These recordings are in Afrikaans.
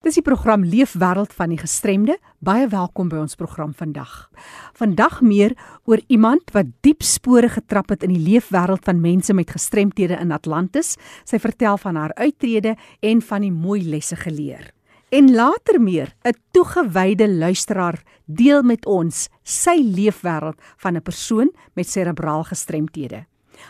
Dis die program Leefwêreld van die Gestremde. Baie welkom by ons program vandag. Vandag meer oor iemand wat diep spore getrap het in die leefwêreld van mense met gestremthede in Atlantis. Sy vertel van haar uittrede en van die mooi lesse geleer. En later meer, 'n toegewyde luisteraar deel met ons sy leefwêreld van 'n persoon met serebraal gestremthede.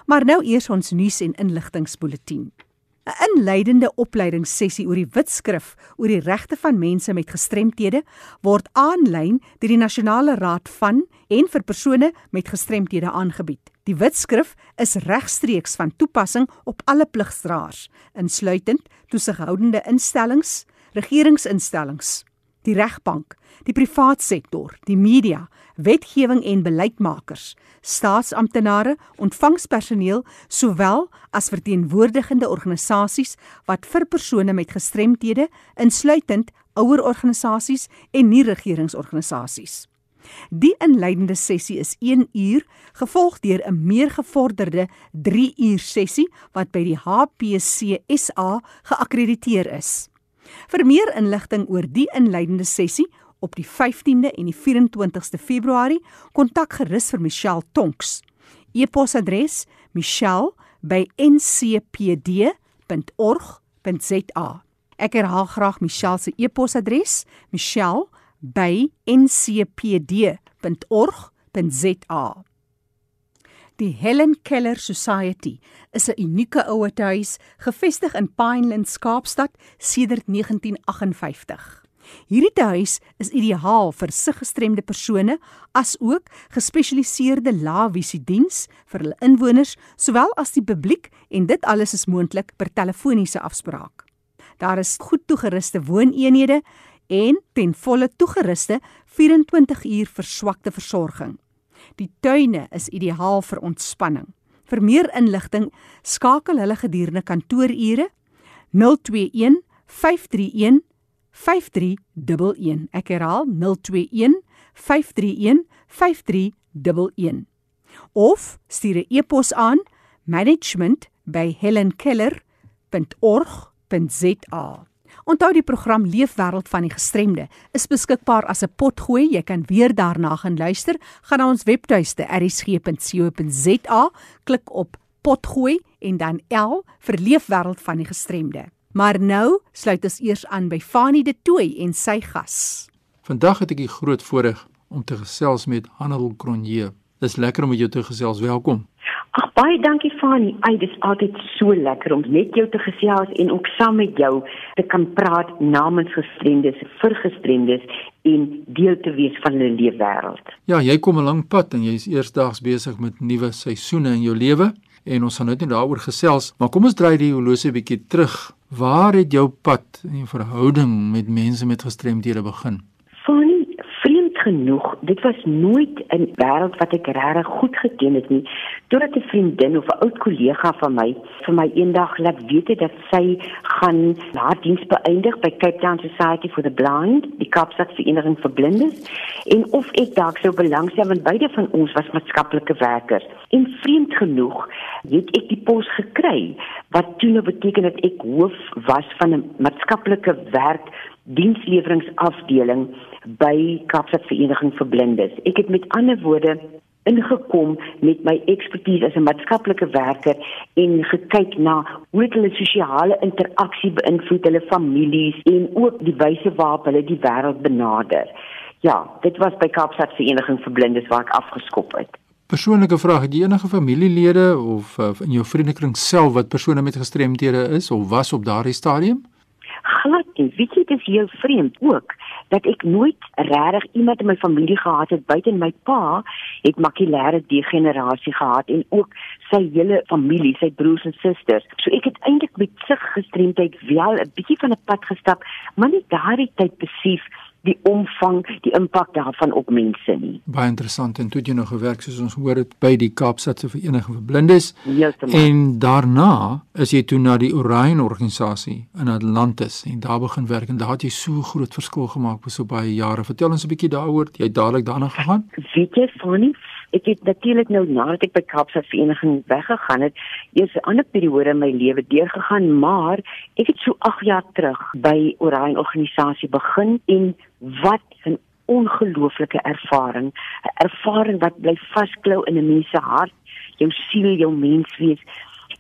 Maar nou eers ons nuus en inligtingspulsatie. 'n inleidende opleidingssessie oor die wetskrif oor die regte van mense met gestremthede word aanlyn deur die Nasionale Raad van en vir persone met gestremthede aangebied. Die wetskrif is regstreeks van toepassing op alle pligsdraers, insluitend toesighoudende instellings, regeringsinstellings, die regbank, die privaat sektor, die media, wetgewing en beleidsmakers, staatsamptenare, ontvangspersoneel sowel as verteenwoordigende organisasies wat vir persone met gestremthede insluitend ouerorganisasies en nie-regeringsorganisasies. Die inleidende sessie is 1 uur, gevolg deur 'n meer gevorderde 3 uur sessie wat by die HPCSA geakkrediteer is. Vir meer inligting oor die inleidende sessie op die 15de en die 24ste Februarie, kontak gerus vir Michelle Tonks. E-posadres: michelle@ncpd.org.za. Ek herhaal graag Michelle se e-posadres: michelle@ncpd.org.za. Die Helen Keller Society is 'n unieke ouerhuis gevestig in Pinelands, Kaapstad sedert 1958. Hierdie huis is ideaal vir siggestremde persone as ook gespesialiseerde laevisie diens vir hulle inwoners sowel as die publiek en dit alles is moontlik per telefoniese afspraak. Daar is goed toegeruste wooneenhede en ten volle toegeruste 24 uur verswakte versorging. Die tuine is ideaal vir ontspanning. Vir meer inligting skakel hulle gedurende kantoorure 021 531 5311. Ek herhaal 021 531 5311. Of stuur 'n e-pos aan management@helenkeller.org.za. Onthou die program Leefwêreld van die Gestremde is beskikbaar as 'n potgooi. Jy kan weer daarna gaan luister. Gaan na ons webtuiste erisg.co.za, klik op potgooi en dan L vir Leefwêreld van die Gestremde. Maar nou sluit ons eers aan by Fanie de Tooi en sy gas. Vandag het ek die groot voorreg om te gesels met Hannel Cronje. Dis lekker om met jou te gesels. Welkom. Ag baie dankie Fanie. Ai, dis altyd so lekker om met jou te gesels en ook saam met jou te kan praat namens gestremdes, vir gestremdes en deel te wees van hulle leefwêreld. Ja, jy kom 'n lang pad en jy's eersdaags besig met nuwe seisoene in jou lewe en ons gaan nou net daaroor gesels, maar kom ons draai die horlosie bietjie terug Waar het jou pad in verhouding met mense met gestremdhede begin? Genoeg, dit was nooit 'n wêreld wat ek regtig goed geken het nie. Totdat 'n vriendin of 'n oud kollega van my vir my eendag laat weet het dat sy gaan haar diens beëindig by Cape Town Society for the Blind, die Kaapstad Vereniging vir Blindes, en of ek dalk sou belangstel want beide van ons was maatskaplike werkers. En vreemd genoeg het ek die pos gekry wat toe nou beteken dat ek hoof was van 'n maatskaplike werk diensleweringafdeling by Kaapstad Vereniging vir Blindes. Ek het met ander woorde ingekom met my ekspertise as 'n maatskaplike werker en gekyk na hoe hulle sosiale interaksie beïnvloed hulle families en ook die wyse waarop hulle die wêreld benader. Ja, dit was by Kaapstad Vereniging vir Blindes waar ek afgeskop het. Persoonlike vraag, het jy enige familielede of uh, in jou vriendekring self wat persone met gestremthede is of was op daardie stadium? Glad nie. Weet jy, dit is heel vreemd ook dat ek nooit regtig iemand in my familie gehad het buite my pa het makulêre degenerasie gehad en ook sy hele familie, sy broers en susters. So ek het eintlik met sig gestremdheid wel 'n bietjie van 'n pad gestap, maar nie daardie tyd besef die omvang, die impak daarvan op mense nie. Baie interessant en toe jy nog gewerk soos ons hoor dit by die Kaapstadse Vereniging vir Blindes. En daarna is jy toe na die Orion organisasie in Atlantis en daar begin werk en daar het jy so groot verskil gemaak vir so baie jare. Vertel ons 'n bietjie daaroor. Jy het dadelik daarna gegaan? Weet jy, Fanny, Ek het natuurlik nou nadat ek by Kaapstad Vereniging weggegaan het, eers 'n ander periode in my lewe deurgegaan, maar ek het so 8 jaar terug by Orion organisasie begin en wat 'n ongelooflike ervaring, 'n ervaring wat bly vasklou in 'n mens se hart, jou siel, jou menswees.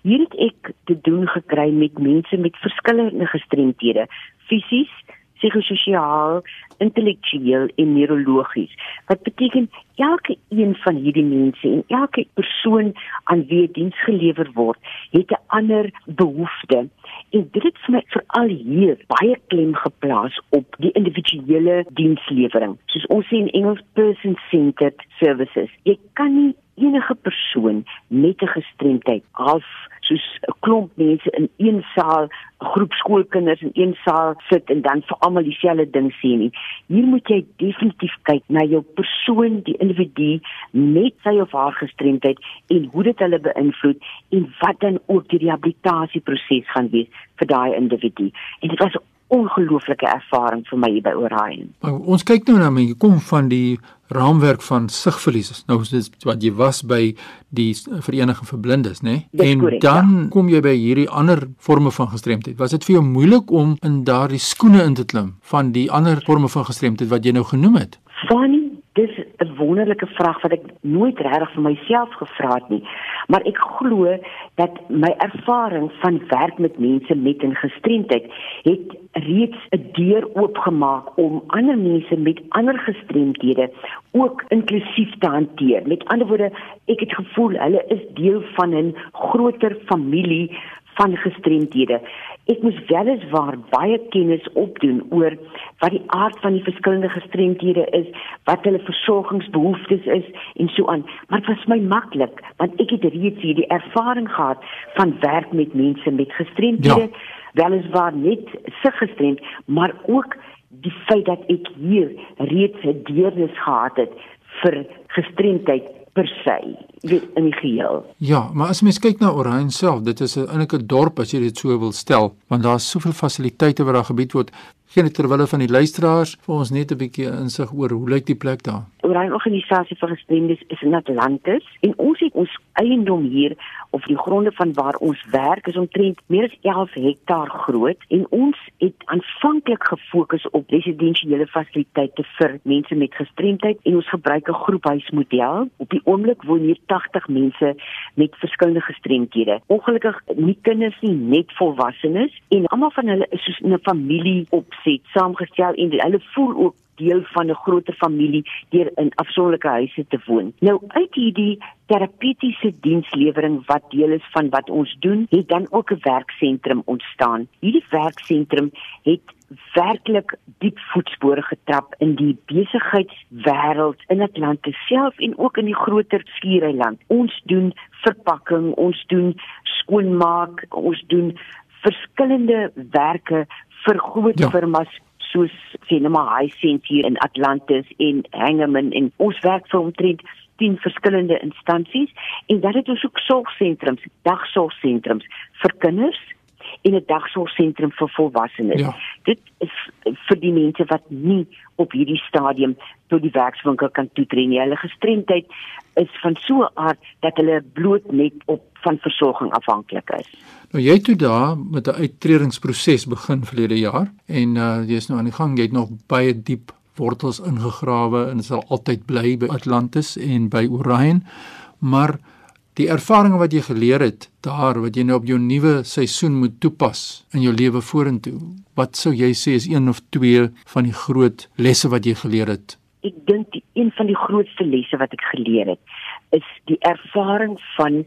Hier het ek te doen gekry met mense met verskillende gestremthede, fisies, psigososiaal, intellektueel en neurologies. Wat beteken elke een van hierdie mense en elke persoon aan wie diens gelewer word, het 'n ander behoefte. En dit het vir my veral hier baie klem geplaas op die individuele dienslewering. Soos ons sê in Engels person-centered services. Jy kan nie enige persoon met 'n gestremdheid af soos 'n klomp mense in een saal, 'n groep skoolkinders in een saal sit en dan vir almal dieselfde ding sê nie. Hier moet jy definitief kyk na jou persoon, die individu met sy of haar gestremdheid en hoe dit hulle beïnvloed en wat dan ook die rehabilitasieproses gaan wees vir daai individu. En dit was 'n ongelooflike ervaring vir my hier by Orion. Ons kyk nou na my kom van die raamwerk van sigverlies. Nou is dit wat jy was by die vereniging vir blindes, né? Nee? En correct, dan ja. kom jy by hierdie ander forme van gestremdheid. Was dit vir jou moeilik om in daardie skoene in te klim van die ander forme van gestremdheid wat jy nou genoem het? Funny dis 'n wonderlike vraag wat ek nooit regtig vir myself gevra het nie. Maar ek glo dat my ervaring van werk met mense met 'n gestremdheid het reeds 'n deur oopgemaak om ander mense met ander gestremdhede ook inklusief te hanteer. Met ander woorde, ek het gevoel hulle is deel van 'n groter familie van gestremdhede. Ek moes weliswaar baie kennis opdoen oor wat die aard van die verskillende gestremdhede is, wat hulle versorgingsbehoeftes is en so aan. Maar dit was my maklik want ek het reeds hierdie ervaring gehad van werk met mense met gestremdhede. Ja. Weliswaar net sig gestremd, maar ook die feit dat ek hier reeds 'n deernis gehad het vir gestremdheid per se weet in die geheel. Ja, maar as mens kyk na Orion self, dit is 'n innige dorp as jy dit so wil stel, want daar's soveel fasiliteite wat daar gebied word. Geen terwille van die luisteraars vir ons net 'n bietjie insig oor hoe lyk die plek daar. Orion organisasie vir gestremdes is in Atlantis en ons het ons eiendom hier of die gronde van waar ons werk is omtrent meer as 11 hektaar groot en ons het aanvanklik gefokus op residensiële fasiliteite vir mense met gestremdheid en ons gebruik 'n groephuismodel. Op die oomblik woon hier 80 mense met verskillende gestremdhede. Ongelukkig nie kinders nie, net volwassenes en almal van hulle is soos 'n familie opset, saamgestel en hulle voel ook deel van 'n groter familie deur in afsonderlike huise te woon. Nou uit hierdie terapeutiese dienslewering wat deel is van wat ons doen, het dan ook 'n werksentrum ontstaan. Hierdie werksentrum het werklik diep voetspore getrap in die besigheidswêreld in Atlantis self en ook in die groter skiereiland. Ons doen verpakking, ons doen skoonmaak, ons doen verskillende werke vir groot ja. firmas soos Cinema High Sense hier in Atlantis en Hangerman en ons werk vir omtrent 10 verskillende instansies en dat het ons ook sorgsentrums, dagsorgsentrums vir kinders en 'n dagsorgsentrum vir volwassenes. Ja. Dit is vir die mense wat nie op hierdie stadium tot die werkswinkel kan toetree nie. Hulle gestremdheid is van so 'n aard dat hulle bloot net op van versorging afhanklik is. Nou jy het toe daar met 'n uittredingsproses begin verlede jaar en uh jy is nou aan die gang. Jy het nog baie diep wortels ingegrawe en sal altyd bly by Atlantis en by Orion. Maar die ervarings wat jy geleer het daar wat jy nou op jou nuwe seisoen moet toepas in jou lewe vorentoe. Wat sou jy sê is een of twee van die groot lesse wat jy geleer het? Ek dink een van die grootste lesse wat ek geleer het is die ervaring van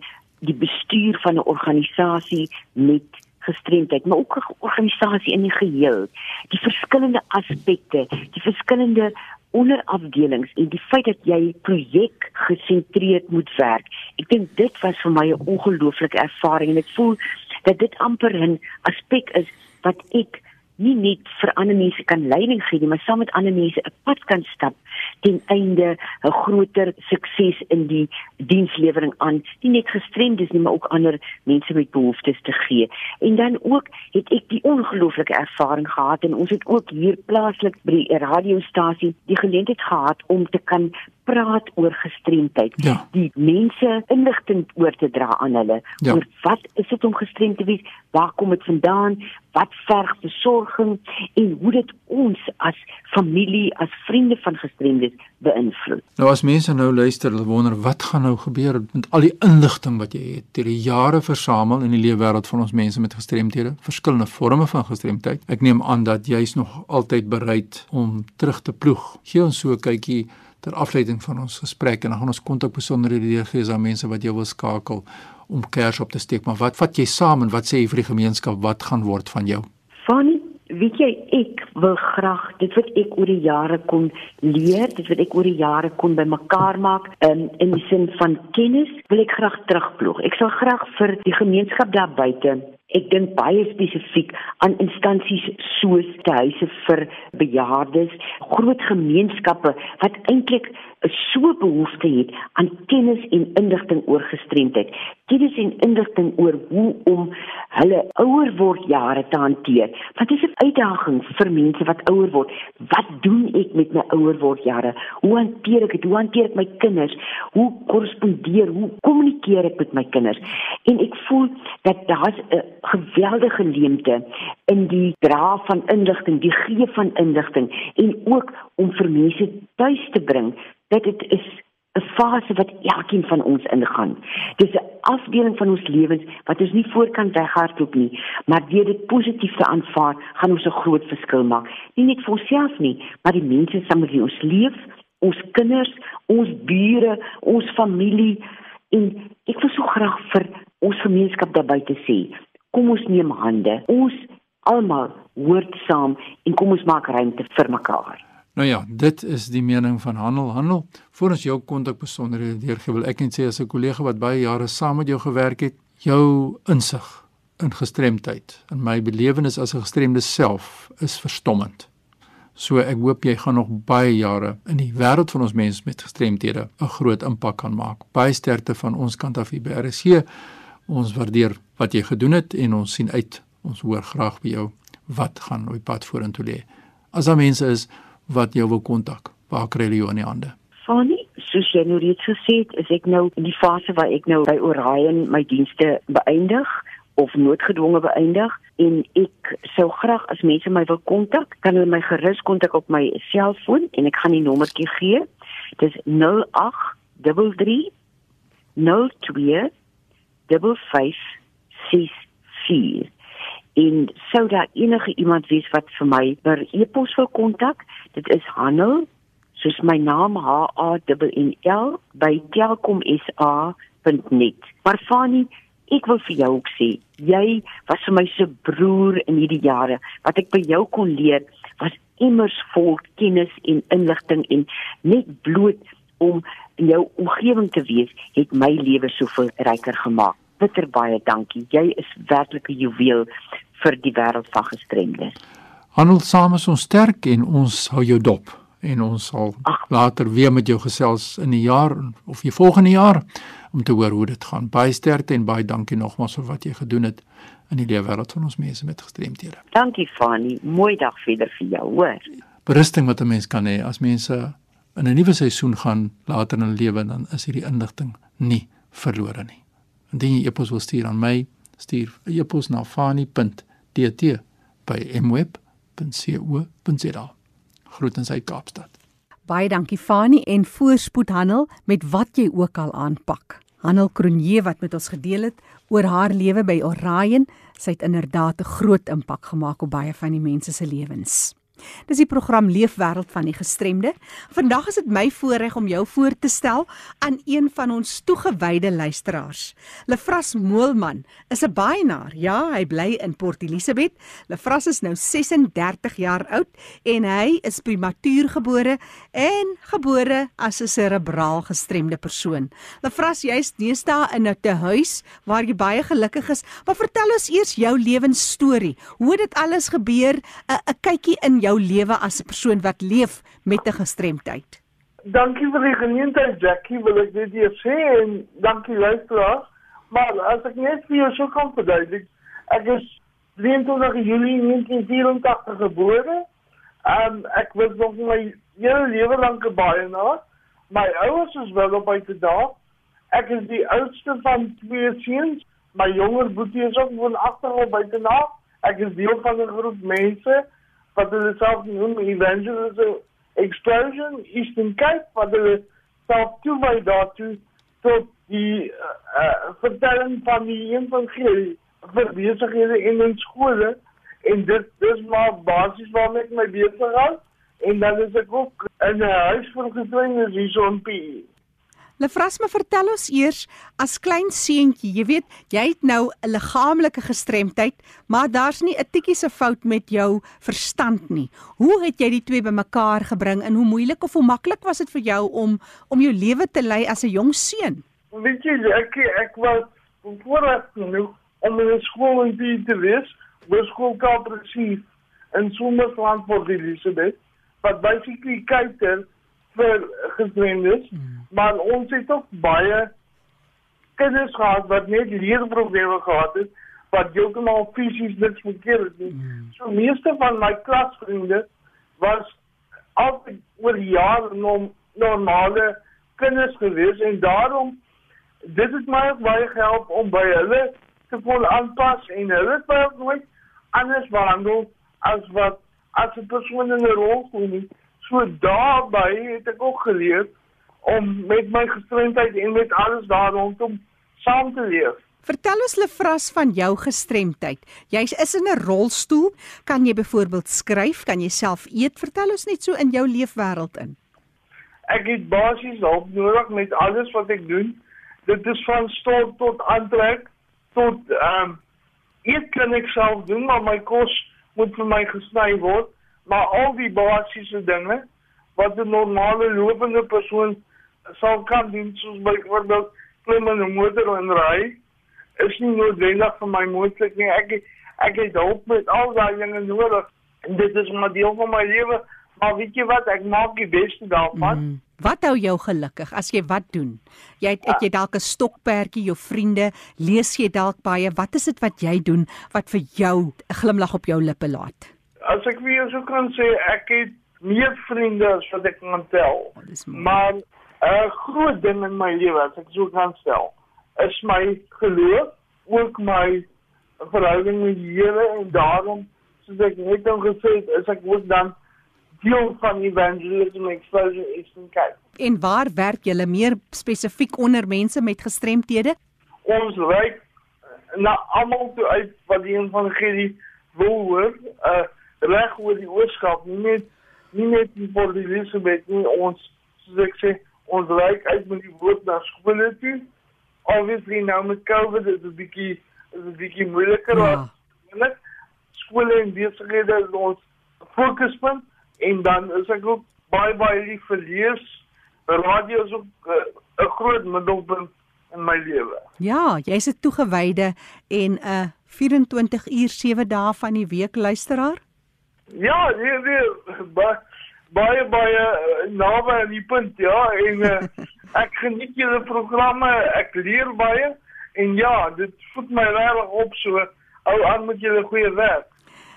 die bestuur van 'n organisasie met gestremdheid, maar ook 'n organisasie in die geheel. Die verskillende aspekte, die verskillende onderafdelings en die feit dat jy projek gesentreerd moet werk. Ek dink dit was vir my 'n ongelooflike ervaring en ek voel dat dit amper 'n aspek is wat ek nie net vir ander mense kan leiding gee nie, maar saam met ander mense 'n pad kan stap ten einde 'n groter sukses in die dienslewering aan, nie net gestremdes nie, maar ook ander mense met behoeftes te gee. En dan ook het ek die ongelooflike ervaring gehad en ons het ook hier plaaslik by die radiostasie die geleentheid gehad om te kan praat oor gestremdheid. Ja. Die mense inligting oor te dra aan hulle Ja. oor wat is dit om gestremd te wees? Waar kom dit vandaan? Wat verg besorging en hoe dit ons as familie, as vriende van gestremdes beïnvloed? Nou as mense nou luister, hulle wonder wat gaan nou gebeur met al die inligting wat jy het deur die jare versamel in die leefwêreld van ons mense met gestremthede, verskillende forme van gestremdheid. Ek neem aan dat jy's nog altyd bereid om terug te ploeg. Gee ons so 'n kykie ter afleiding van ons gesprek en dan gaan ons kontak besonderhede deurgee aan mense wat jou wil skakel om kers op te steek. Maar wat vat jy saam en wat sê jy vir die gemeenskap wat gaan word van jou? Van weet jy ek wil graag dit wat ek oor die jare kon leer, dit wat ek oor die jare kon bymekaar maak um, in die sin van kennis, wil ek graag terugploeg. Ek sal graag vir die gemeenskap daar buite Ek dink baie spesifiek aan instansies soos die huise vir bejaardes, groot gemeenskappe wat eintlik so behoefte het aan kennis en inligting oor gestremdheid. Kennis en inligting oor hoe om hulle ouer word jare te hanteer. Wat is 'n uitdaging vir mense wat ouer word? Wat doen ek met my ouer word jare? Hoe hanteer ek dit? Hoe hanteer ek my kinders? Hoe korrespondeer? Hoe kommunikeer ek met my kinders? En ek voel dat daar's 'n geweldige leemte in die dra van inligting, die gee van inligting en ook om vir mense tuis te bring dat dit is 'n fase wat elkeen van ons ingaan. Dis 'n afdeling van ons lewens wat ons nie voorkant weghardloop nie, maar deur dit positief te aanvaar, gaan ons 'n groot verskil maak. Nie net vir onsself nie, maar die mense saam met wie ons leef, ons kinders, ons bure, ons familie en ek wil so graag vir ons gemeenskap daar buite sê, kom ons neem hande. Ons almal hoort saam en kom ons maak ruimte vir mekaar. Nou ja, dit is die mening van Handel Handel. Voor ons jou kontak besonderhede deurgee, wil ek net sê as 'n kollega wat baie jare saam met jou gewerk het, jou insig in gestremdheid en my belewenis as 'n gestremde self is verstommend. So ek hoop jy gaan nog baie jare in die wêreld van ons mense met gestremdhede 'n groot impak kan maak. Baie sterkte van ons kant af hier by RSC. Ons waardeer wat jy gedoen het en ons sien uit. Ons hoor graag by jou wat gaan op pad vorentoe lê. As daar mense is wat jou wil kontak, waar kry jy jou in die hande? Fanny, soos jy nou reeds gesê het, is ek nou in die fase waar ek nou by Orion my dienste beëindig of noodgedwonge beëindig en ek sou graag as mense my wil kontak, kan hulle my gerus kontak op my selfoon en ek gaan die nommertjie gee. Dis 0833 02 5564 en sou daar enige iemand wees wat vir my per e-pos wil kontak dit is Hanel soos my naam H A N L by telkomsa.net maar Fani ek wil vir jou ook sê jy was vir my so broer in hierdie jare wat ek by jou kon leer was immers vol kennis en inligting en net bloot om in jou omgewing te wees het my lewe soveel ryker gemaak bitter baie dankie. Jy is werklik 'n juweel vir die wêreld van gestremdes. Handel saam is ons sterk en ons hou jou dop en ons sal Ag. later weer met jou gesels in die jaar of die volgende jaar om te hoor hoe dit gaan. Baie sterkte en baie dankie nogmaals vir wat jy gedoen het in die leefwêreld van ons mense met gestremthede. Dankie Fani, mooi dag verder vir jou, hoor. Berusting wat 'n mens kan hê as mense in 'n nuwe seisoen gaan later in lewe dan is hierdie inligting nie verlore nie. Indien jy e-pos wil stuur aan my, stuur 'n e-pos na fani.tt by mweb.co.za. Groetens uit Kaapstad. Baie dankie Fani en voorspoed Hanel met wat jy ook al aanpak. Hanel Kronje wat met ons gedeel het oor haar lewe by Orion, sy het inderdaad 'n groot impak gemaak op baie van die mense se lewens. Dis die program Leefwêreld van die Gestremde. Vandag is dit my voorreg om jou voor te stel aan een van ons toegewyde luisteraars. Lefras Moelman is 'n baaienaar. Ja, hy bly in Port Elizabeth. Lefras is nou 36 jaar oud en hy is prematuur gebore en gebore as 'n serebraal gestremde persoon. Lefras, jy's deesdae in 'n tehuis waar jy baie gelukkig is. Maar vertel ons eers jou lewensstorie. Hoe het dit alles gebeur? 'n 'n kykie in jou lewe as 'n persoon wat leef met 'n gestremdheid. Dankie vir die geleentheid Jackie, wil ek dit hier sê en dankie luisteraars. Maar as ek net vir jou so kan verduidelik, ek is 23 Julie 1984 gebore. Um ek was nog my hele lewe lank 'n baienaar. My ouers is wel op uitgedaag. Ek is die oudste van twee seuns. My jonger boetie is ook woonagtig op uitgedaag. Ek is deel van 'n groep mense wat hulle self noem Evangelism Explosion Eastern Cape wat hulle self toewy daartoe tot die uh, uh, vertelling van die evangelie vir besighede in ons skole en dit dis maar basies waarmee ek my besig hou en dan is ek ook in 'n huis vir gestremdes hier so in PE. Lefras, maar vertel ons eers as klein seentjie, jy weet, jy het nou 'n liggaamlike gestremdheid, maar daar's nie 'n tikkie se fout met jou verstand nie. Hoe het jy die twee bymekaar gebring en hoe moeilik of hoe maklik was dit vir jou om om jou lewe te lei as 'n jong seun? Weet jy, ek ek was voorreg genoeg om in skool in die te wees, waar skool koöperatief in Somersland vir Elisabeth, wat basically kyker vir gestremdes, mm. maar ons het ook baie kinders gehad wat net leerprobleme gehad het wat heeltemal fisies niks verkeerd het nie. Mm. So meeste van my klasvriende was altyd oor jare norm, normale kinders gewees en daarom dit het my baie gehelp om by hulle te kon aanpas en hulle het my nooit anders behandel as wat as 'n persoon in 'n rolstoel nie. So daarbey het ek ook geleer om met my gestremdheid en met alles daar rondom saam te leef. Vertel ons Lefras van jou gestremdheid. Jy is in 'n rolstoel. Kan jy byvoorbeeld skryf? Kan jy self eet? Vertel ons net so in jou leefwêreld in. Ek het basies hulp nodig met alles wat ek doen. Dit is van stort tot aantrek tot ehm um, eet kan ek self doen, maar my kos moet vir my gesny word maar al die basiese dinge wat 'n normale lopende persoon sal kan doen soos byvoorbeeld klim in 'n motor en ry is nie noodwendig vir my moontlik nie ek ek het hulp met al daai dinge nodig en dit is maar deel van my lewe maar weet jy wat ek maak die beste daarvan mm. Wat hou jou gelukkig as jy wat doen? Jy het, het jy dalk 'n stokperdjie, jou vriende, lees jy dalk baie. Wat is dit wat jy doen wat vir jou 'n glimlag op jou lippe laat? As ek weer so kan sê, ek het meer vriende as wat ek kan tel. Oh, maar 'n groot ding in my lewe, as ek so kan stel, is my geloof, ook my verhouding met die Here en daarom soos ek net dan gesê het, is ek ook dan deel van evangelism exposure Eastern Cape. En waar werk julle meer spesifiek onder mense met gestremthede? Ons reik na almal toe uit wat die evangelie wil hoor. Uh reg oor die oorskap, nie net nie net die Port Elizabeth nie, ons soos ek sê, ons reik uit met die woord na skole toe. Obviously nou met COVID is dit 'n bietjie is 'n bietjie moeiliker ja. want skole en besighede is ons fokuspunt en dan is ek ook baie baie lief vir lees. Radio is ook eh, 'n uh, groot middelpunt in my lewe. Ja, jy's 'n toegewyde en 'n uh, 24 uur 7 dae van die week luisteraar. Ja, nee, nee, baie baie baie uh, naby aan die punt, ja, en uh, ek geniet julle programme, ek leer baie en ja, dit voed my regtig op so ou aan met julle goeie werk.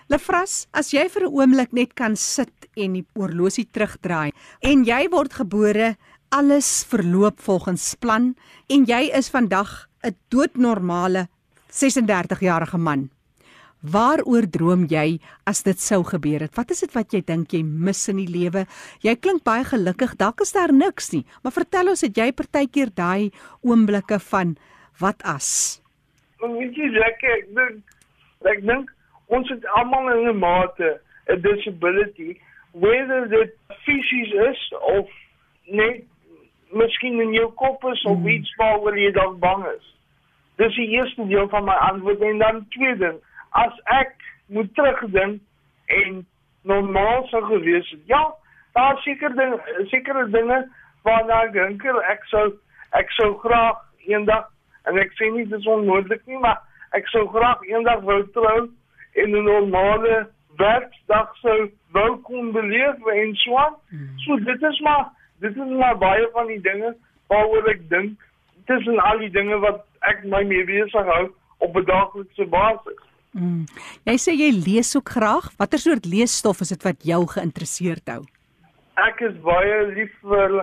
Lefras, as jy vir 'n oomblik net kan sit en die oorlosie terugdraai en jy word gebore, alles verloop volgens plan en jy is vandag 'n doodnormale 36 jarige man. Waaroor droom jy as dit sou gebeur het? Wat is dit wat jy dink jy mis in die lewe? Jy klink baie gelukkig. Dalk is daar niks nie, maar vertel ons, het jy partykeer daai oomblikke van wat as? Weet jy, ek dink ek dink ons het almal in 'n mate 'n disability, whether dit fisies is of net miskien in jou kop is of hmm. iets waaroor jy dalk bang is. Dis die eerste deel van my antwoord en dan tweede as ek moet terugdink en normaal sou gewees het. Ja, daar seker ding sekere dinge waarna ek dink ek sou ek sou graag eendag en ek sê nie dit is onmoontlik nie, maar ek sou graag eendag wou trou in 'n normale werkdag sou wou kon beleef en so aan. Hmm. So dit is maar dit is maar baie van die dinge waaroor ek dink tussen al die dinge wat ek my mee besig hou op 'n daaglikse basis. Mm. Jy sê jy lees ook graag. Watter soort leesstof is dit wat jou geïnteresseerd hou? Ek is baie lief vir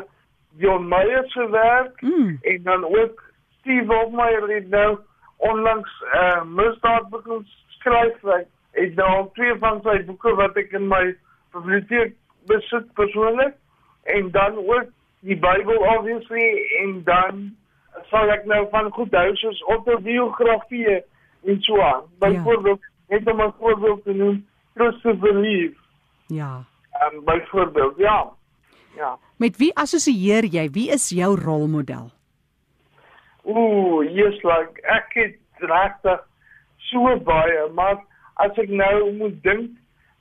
John Meyer se werk Mm. en dan ook Steve Hofmeyer het nou onlangs 'n uh, misdaad begin skryf. Hy het nou al twee van sy boeke wat ek in my biblioteek besit persoonlik en dan ook die Bybel obviously en dan sal ek nou van goed hou soos autobiografieë en so aan. Byvoorbeeld net om 'n voorbeeld te noem, Trust to Believe. Ja. Ehm um, byvoorbeeld, ja. Ja. Met wie assosieer jy? Wie is jou rolmodel? Ooh, yes, like ek het regtig so baie, maar as ek nou moet dink,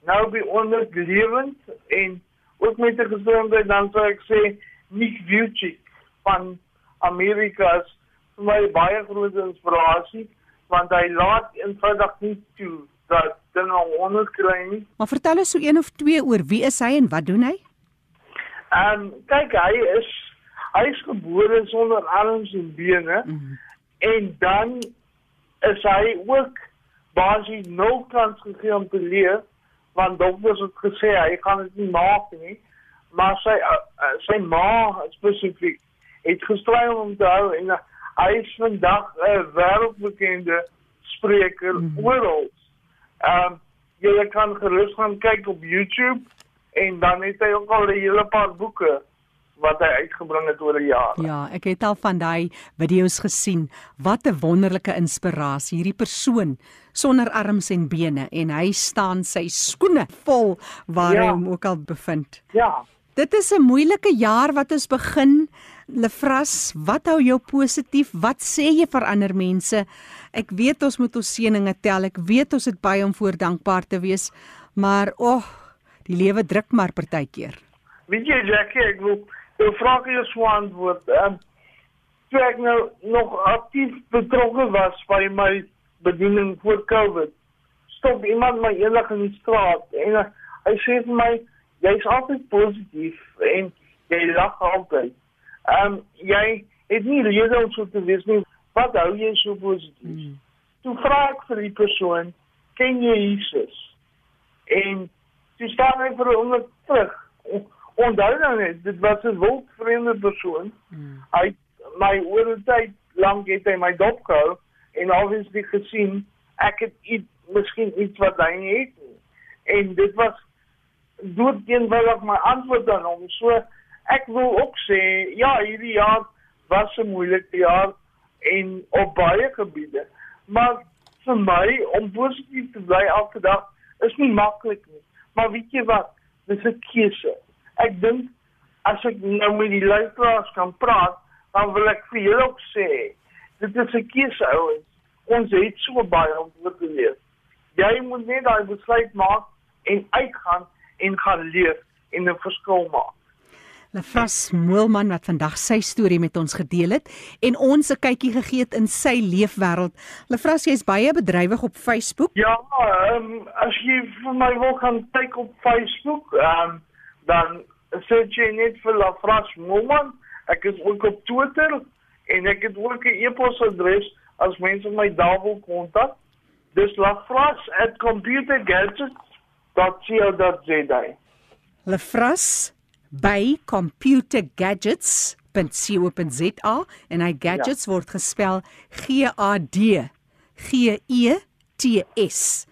nou by onder lewend en ook met 'n gesondheid dan sou ek sê Nick Vujicic van Amerika is vir my baie groot inspirasie want hy laat eenvoudig nie toe dat dinge onderkry nie. Maar vertel ons so een of twee oor wie is hy en wat doen hy? En kyk, hy is hy is gebore sonder arms en bene Mm. en dan is hy ook basies nul kans gegee om te leef want dokters het gesê hy gaan dit nie maak nie. Maar sy uh, sy ma spesifiek het gestry om hom te hou en uh, hy is vandag 'n wêreldbekende spreker mm -hmm. oral. Ehm um, jy kan gerus gaan kyk op YouTube en dan het hy ook al 'n hele paar boeke wat hy uitgebring het oor die jare. Ja, ek het al van daai video's gesien. Wat 'n wonderlike inspirasie. Hierdie persoon sonder arms en bene en hy staan sy skoene vol waar Ja. hy hom ook al bevind. Ja. Dit is 'n moeilike jaar wat ons begin. Lefras, wat hou jou positief? Wat sê jy vir ander mense? Ek weet ons moet ons seëninge tel. Ek weet ons het baie om voor dankbaar te wees, maar o, oh, die lewe druk maar partykeer. Weet jy Jackie, ek wil jou vraag hier so antwoord. Ehm toe ek nou nog aktief betrokke was by my bediening voor Covid, stop iemand my eendag in die straat en uh, hy sê vir my jy's altyd positief en jy lag altyd. Ehm jy het nie rede om so te wees nie. Wat hou jy so positief? Hmm. Toe vra ek vir die persoon, ken jy Jesus? En toe staan hy vir 'n oomblik terug. Onthou dan net, dit was 'n wildvreemde persoon. Hmm. Hy my oor 'n tyd lank het hy my dop gehou en obviously gesien ek het iets miskien iets wat hy nie het nie. En dit was doodgewoonig my antwoord aan hom. So ek wil ook sê ja, hierdie jaar was 'n moeilike jaar en op baie gebiede. Maar vir my om positief te bly elke dag is nie maklik nie. Maar weet jy wat? Dis 'n keuse. Ek dink as ek nou met die luisteraars kan praat, dan wil ek vir julle ook sê, dit is 'n keuse ouens. Ons het so baie om te leef. Jy moet net daai besluit maak en uitgaan en gaan leef en 'n verskil maak. Lefras Moelman wat vandag sy storie met ons gedeel het en ons 'n kykie gegee het in sy leefwêreld. Lefras, jy's baie bedrywig op Facebook. Ja, ehm um, as jy vir my wil gaan kyk op Facebook, ehm um, dan search jy net vir Lafras Moman. Ek is ook op Twitter en ek het ook 'n e-posadres as mense my daar wil kontak. Dis lafras@computergadgets.co.za. Lefras by computergadgets.co.za en hy gadgets ja. word gespel G A D G E T S.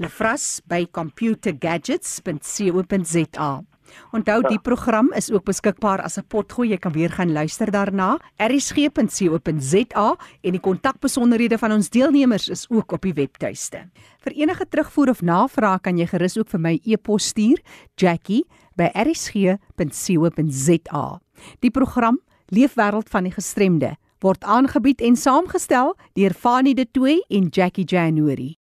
Lefras by computergadgets.co.za. Onthou die program is ook beskikbaar as 'n potgooi. Jy kan weer gaan luister daarna. erisg.co.za en die kontakbesonderhede van ons deelnemers is ook op die webtuiste. Vir enige terugvoer of navraag kan jy gerus ook vir my e-pos stuur, Jackie@erisg.co.za. Die program Leefwêreld van die Gestremde word aangebied en saamgestel deur Fanie De Tooy en Jackie January.